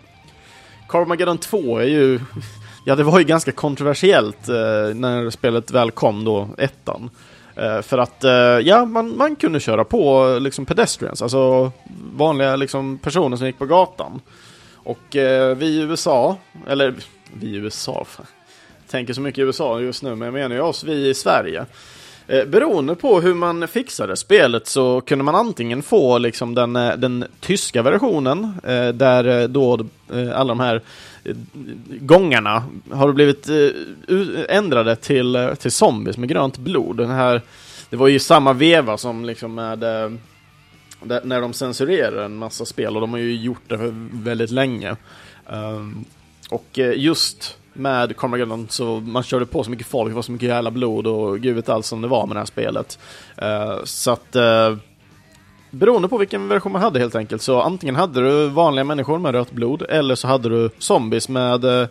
A: Carmageddon 2 är ju, ja det var ju ganska kontroversiellt eh, när spelet väl kom då, ettan. Eh, för att, eh, ja, man, man kunde köra på liksom pedestrians, alltså vanliga liksom personer som gick på gatan. Och eh, vi i USA, eller vi i USA, fan. Tänker så mycket i USA just nu, men jag menar ju oss, vi i Sverige. Eh, beroende på hur man fixade spelet så kunde man antingen få liksom den, eh, den tyska versionen eh, där eh, då eh, alla de här eh, gångarna har blivit ändrade till, till zombies med grönt blod. Den här, det var ju samma veva som liksom med när de censurerar en massa spel och de har ju gjort det för väldigt länge. Ehm, och just med Carmageddon så man körde på så mycket folk, det var så mycket jävla blod och gud vet allt som det var med det här spelet. Uh, så att uh, beroende på vilken version man hade helt enkelt så antingen hade du vanliga människor med rött blod eller så hade du zombies med, eh,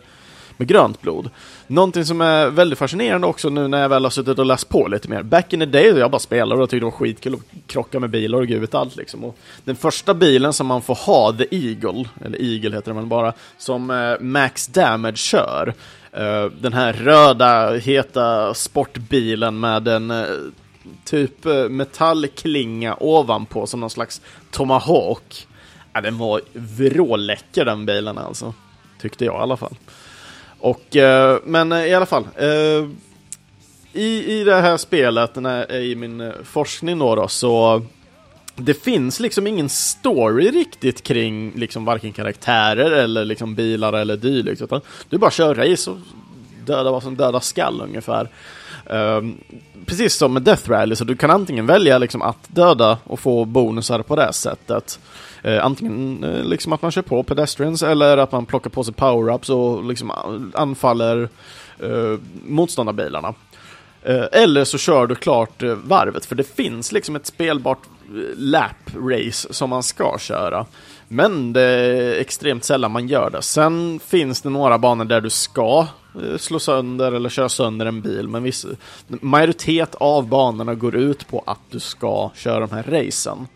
A: med grönt blod. Någonting som är väldigt fascinerande också nu när jag väl har suttit och läst på lite mer. Back in the day, jag bara spelade och tyckte det var skitkul att krocka med bilar och gud vet allt liksom. Och den första bilen som man får ha, The Eagle, eller Eagle heter den väl bara, som eh, Max Damage kör. Eh, den här röda, heta sportbilen med en eh, typ metallklinga ovanpå som någon slags Tomahawk. Ja, den var vråläcker den bilen alltså. Tyckte jag i alla fall. Och, eh, men eh, i alla fall. Eh, i, I det här spelet, när, i min eh, forskning då, då så det finns liksom ingen story riktigt kring liksom varken karaktärer eller liksom bilar eller dylikt. Utan du bara kör race och dödar vad som döda skall ungefär. Um, precis som med Death Rally, så du kan antingen välja liksom att döda och få bonusar på det sättet. Eh, antingen eh, liksom att man kör på pedestrians eller att man plockar på sig power-ups och liksom anfaller eh, motståndarbilarna. Eh, eller så kör du klart eh, varvet, för det finns liksom ett spelbart eh, lap-race som man ska köra. Men det är extremt sällan man gör det. Sen finns det några banor där du ska eh, slå sönder eller köra sönder en bil, men viss, majoritet av banorna går ut på att du ska köra de här racen.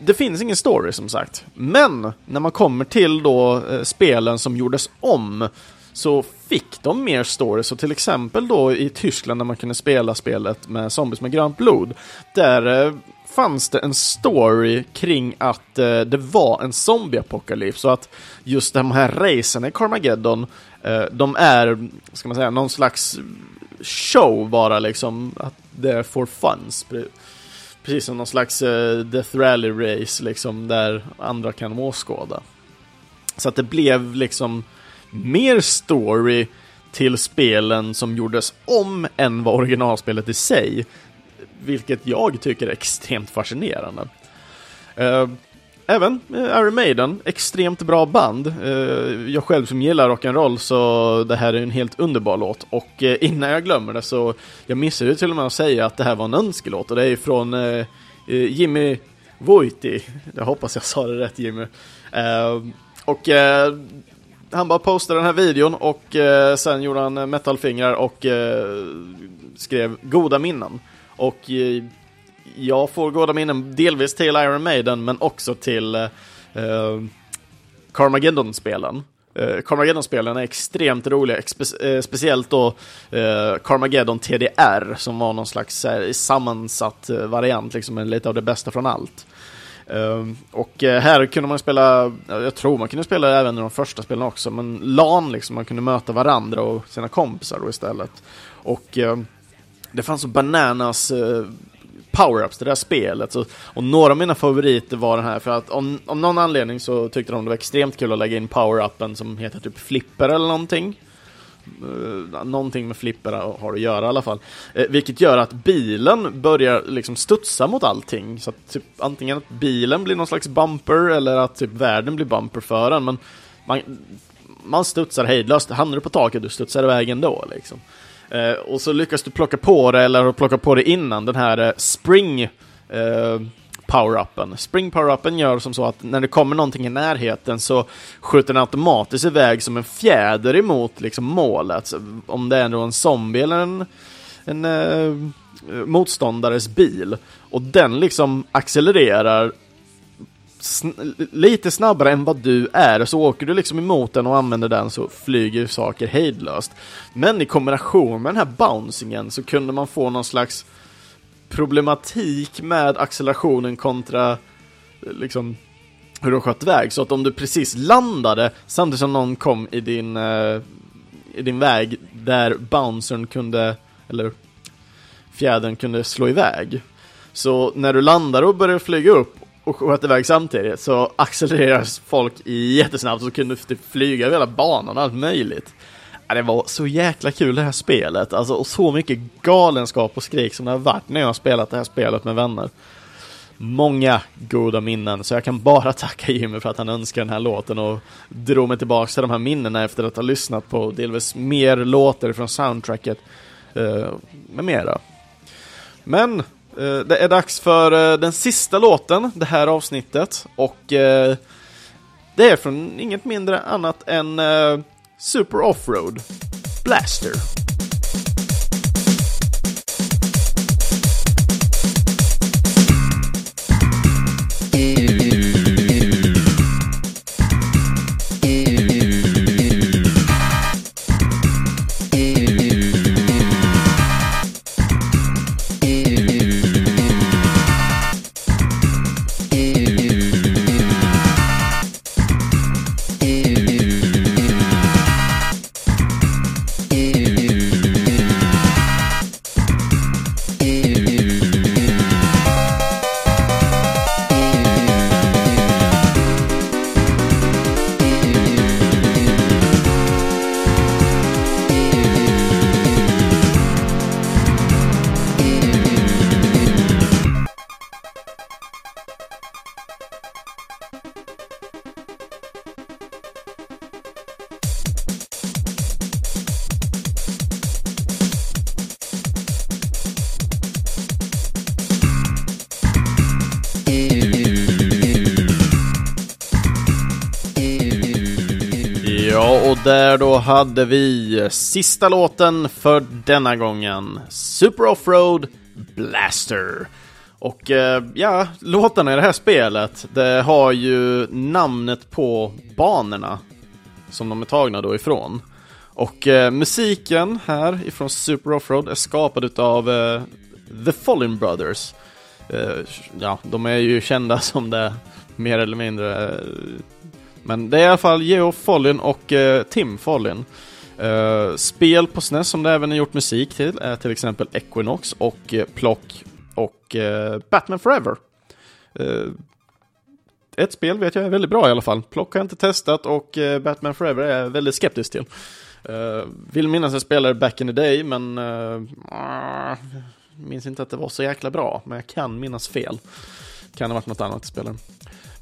A: Det finns ingen story som sagt, men när man kommer till då eh, spelen som gjordes om så fick de mer story. Så till exempel då i Tyskland när man kunde spela spelet med zombies med grönt blod, där eh, fanns det en story kring att eh, det var en zombieapokalyps. och att just de här racen i Carmageddon, eh, de är, ska man säga, någon slags show bara liksom. Att det är for funs. Precis som någon slags eh, Death Rally race liksom, där andra kan åskåda. Så att det blev liksom mer story till spelen som gjordes om än vad originalspelet i sig. Vilket jag tycker är extremt fascinerande. Eh, även eh, Iron Maiden, extremt bra band. Eh, jag själv som gillar rock'n'roll så det här är en helt underbar låt. Och eh, innan jag glömmer det så, jag missade ju till och med att säga att det här var en önskelåt och det är ju från Jimmy Voiti. Jag hoppas jag sa det rätt Jimmy. Och han bara postade den här videon och sen gjorde han metalfingrar och skrev goda minnen. Och jag får goda minnen delvis till Iron Maiden men också till eh, eh Carmageddon-spelen. Eh, Carmageddon-spelen är extremt roliga, eh, speciellt då eh, Carmageddon TDR som var någon slags här, sammansatt eh, variant, liksom lite av det bästa från allt. Ehm, och eh, här kunde man spela, jag tror man kunde spela även i de första spelen också, men LAN liksom, man kunde möta varandra och sina kompisar då istället. Och eh, det fanns så bananas eh, power-ups till det här spelet. Så, och några av mina favoriter var den här, för att om, om någon anledning så tyckte de det var extremt kul att lägga in power-upen som heter typ flipper eller någonting. Uh, någonting med flipper har att göra i alla fall. Uh, vilket gör att bilen börjar liksom studsa mot allting. Så att typ, antingen att bilen blir någon slags bumper eller att typ världen blir bumper för den. Men man, man studsar hejdlöst. Hamnar du på taket, du studsar iväg ändå liksom. Eh, och så lyckas du plocka på det, eller plocka på det innan, den här eh, spring eh, power-upen. Spring power-upen gör som så att när det kommer någonting i närheten så skjuter den automatiskt iväg som en fjäder emot liksom, målet. Så om det är en zombie eller en, en eh, motståndares bil. Och den liksom accelererar sn lite snabbare än vad du är, så åker du liksom emot den och använder den så flyger saker hejdlöst. Men i kombination med den här bouncingen så kunde man få någon slags problematik med accelerationen kontra eh, liksom hur du sköt väg. Så att om du precis landade samtidigt som någon kom i din, eh, i din väg där bouncern kunde, eller fjädern kunde slå iväg. Så när du landar och börjar flyga upp och sköt iväg samtidigt så accelererar folk jättesnabbt och så kunde typ flyga över hela banan och allt möjligt. Ja, det var så jäkla kul det här spelet, alltså och så mycket galenskap och skrik som det har varit när jag har spelat det här spelet med vänner. många goda minnen, så jag kan bara tacka Jimmy för att han önskade den här låten och drog mig tillbaka till de här minnena efter att ha lyssnat på delvis mer låtar från soundtracket uh, med mera. Men Eh, det är dags för eh, den sista låten, det här avsnittet, och eh, det är från inget mindre annat än Super Offroad Blaster. Hade vi sista låten för denna gången. Super Offroad Blaster. Och eh, ja, låtarna i det här spelet, det har ju namnet på banorna som de är tagna då ifrån. Och eh, musiken här ifrån Super Offroad är skapad utav eh, The Fallen Brothers. Eh, ja, de är ju kända som det, mer eller mindre. Eh, men det är i alla fall Geo Follin och eh, Tim Follin. Eh, spel på SNES som det även är gjort musik till är till exempel Equinox och eh, Plock och eh, Batman Forever. Eh, ett spel vet jag är väldigt bra i alla fall. Plock har jag inte testat och eh, Batman Forever är jag väldigt skeptisk till. Uh, vill minnas att jag spelade back in the day, men uh, minns inte att det var så jäkla bra. Men jag kan minnas fel. Kan ha varit något annat spel.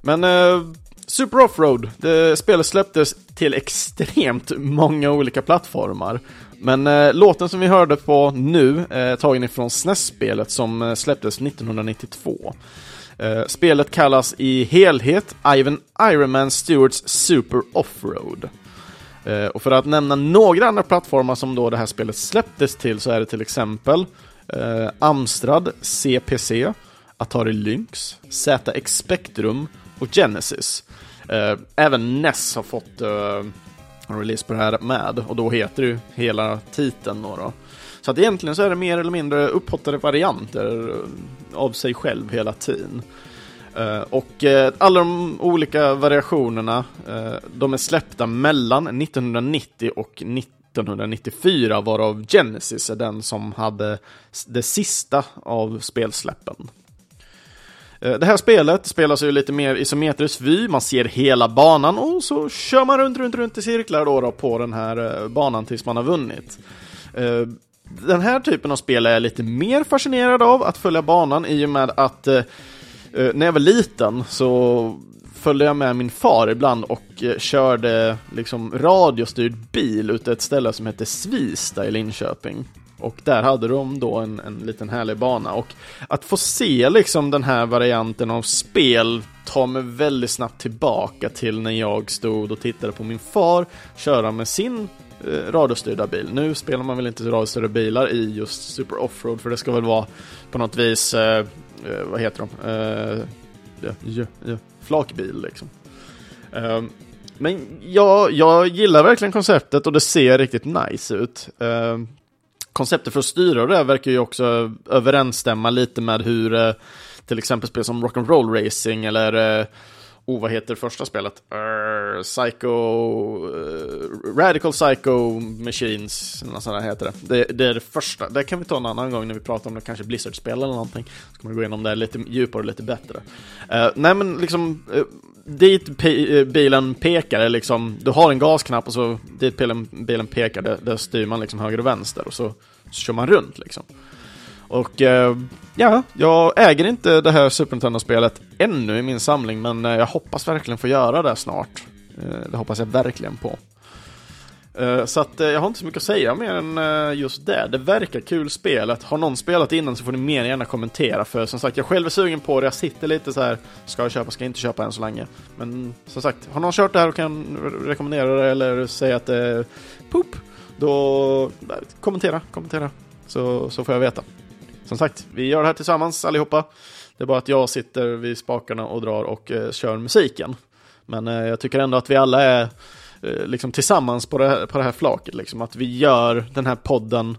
A: Men uh, Super Offroad, det spelet släpptes till extremt många olika plattformar. Men eh, låten som vi hörde på nu är tagen ifrån SNES-spelet som eh, släpptes 1992. Eh, spelet kallas i helhet Ivan Ironman Stewarts Super Offroad. Eh, och för att nämna några andra plattformar som då det här spelet släpptes till så är det till exempel eh, Amstrad CPC, Atari Lynx, ZX Spectrum och Genesis. Eh, även NES har fått eh, en release på det här med och då heter det ju hela titeln då. då. Så att egentligen så är det mer eller mindre upphottade varianter eh, av sig själv hela tiden. Och alla de olika variationerna, de är släppta mellan 1990 och 1994, varav Genesis är den som hade det sista av spelsläppen. Eh, det här spelet spelas ju lite mer isometrisk vy, man ser hela banan och så kör man runt, runt, runt i cirklar då, då på den här eh, banan tills man har vunnit. Eh, den här typen av spel är jag lite mer fascinerad av, att följa banan, i och med att när jag var liten så följde jag med min far ibland och körde liksom radiostyrd bil ute ett ställe som hette Svista i Linköping. Och där hade de då en, en liten härlig bana och att få se liksom den här varianten av spel tar mig väldigt snabbt tillbaka till när jag stod och tittade på min far köra med sin eh, radiostyrda bil. Nu spelar man väl inte radiostyrda bilar i just Super Offroad för det ska väl vara på något vis eh, eh vad heter de? Eh, ja, ja, ja, flakbil liksom. Eh, men jag, jag gillar verkligen konceptet och det ser riktigt nice ut. Ehm, Konceptet för att styra det verkar ju också överensstämma lite med hur eh, till exempel spel som Rock'n'Roll Racing eller eh, Oh, vad heter första spelet? Uh, Psycho... Uh, Radical Psycho Machines, eller något sånt där heter det. det. Det är det första. Det kan vi ta en annan gång när vi pratar om det, kanske Blizzard-spel eller någonting. Så kommer vi gå igenom det lite djupare och lite bättre. Uh, nej men liksom, uh, dit pe bilen pekar liksom, du har en gasknapp och så dit bilen, bilen pekar, där, där styr man liksom höger och vänster och så, så kör man runt liksom. Och eh, ja, jag äger inte det här Super Nintendo-spelet ännu i min samling, men eh, jag hoppas verkligen få göra det snart. Eh, det hoppas jag verkligen på. Eh, så att eh, jag har inte så mycket att säga mer än eh, just det. Det verkar kul spelet. Har någon spelat innan så får ni mer gärna kommentera. För som sagt, jag själv är sugen på det. Jag sitter lite så här. Ska jag köpa, ska jag inte köpa än så länge. Men som sagt, har någon kört det här och kan rekommendera det eller säga att det är poop. Då eh, kommentera, kommentera. Så, så får jag veta. Som sagt, vi gör det här tillsammans allihopa. Det är bara att jag sitter vid spakarna och drar och eh, kör musiken. Men eh, jag tycker ändå att vi alla är eh, liksom tillsammans på det, här, på det här flaket. Liksom. Att vi gör den här podden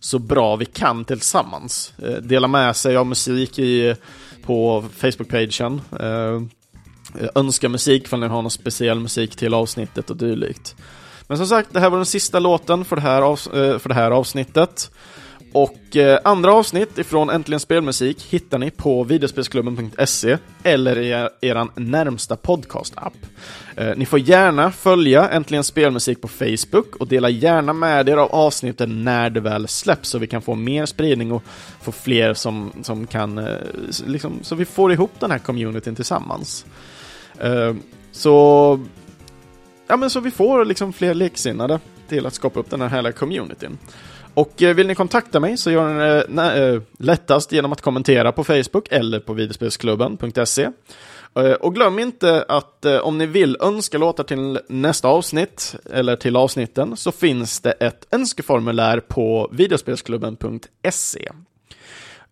A: så bra vi kan tillsammans. Eh, dela med sig av musik i, på Facebook-pagen. Eh, önska musik ifall ni har någon speciell musik till avsnittet och dylikt. Men som sagt, det här var den sista låten för det här, avs- eh, för det här avsnittet. Och eh, andra avsnitt ifrån Äntligen Spelmusik hittar ni på videospelsklubben.se eller i er, närmsta podcast-app. Eh, ni får gärna följa Äntligen Spelmusik på Facebook och dela gärna med er av avsnitten när det väl släpps så vi kan få mer spridning och få fler som, som kan, eh, liksom, så vi får ihop den här communityn tillsammans. Eh, så ja, men så vi får liksom fler leksinnade till att skapa upp den här härliga communityn. Och eh, vill ni kontakta mig så gör ni det eh, eh, lättast genom att kommentera på Facebook eller på videospelsklubben.se. Och glöm inte att om ni vill önska låtar till nästa avsnitt eller till avsnitten så finns det ett önskeformulär på videospelsklubben.se.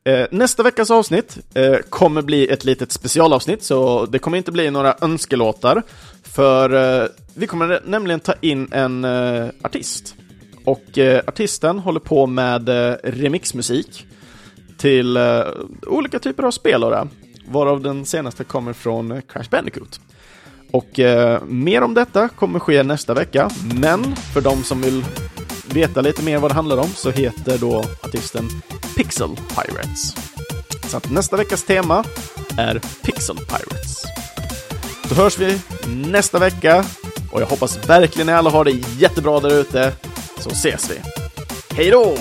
A: Eh, nästa veckas avsnitt eh, kommer bli ett litet specialavsnitt, så det kommer inte bli några önskelåtar. För eh, vi kommer nämligen ta in en eh, artist. Och eh, artisten håller på med eh, remixmusik till eh, olika typer av spel, varav den senaste kommer från eh, Crash Bandicoot. Och eh, mer om detta kommer ske nästa vecka, men för de som vill veta lite mer vad det handlar om så heter då artisten Pixel Pirates. Så att nästa veckas tema är Pixel Pirates. Då hörs vi nästa vecka och jag hoppas verkligen ni alla har det jättebra där ute, så ses vi. Hej då!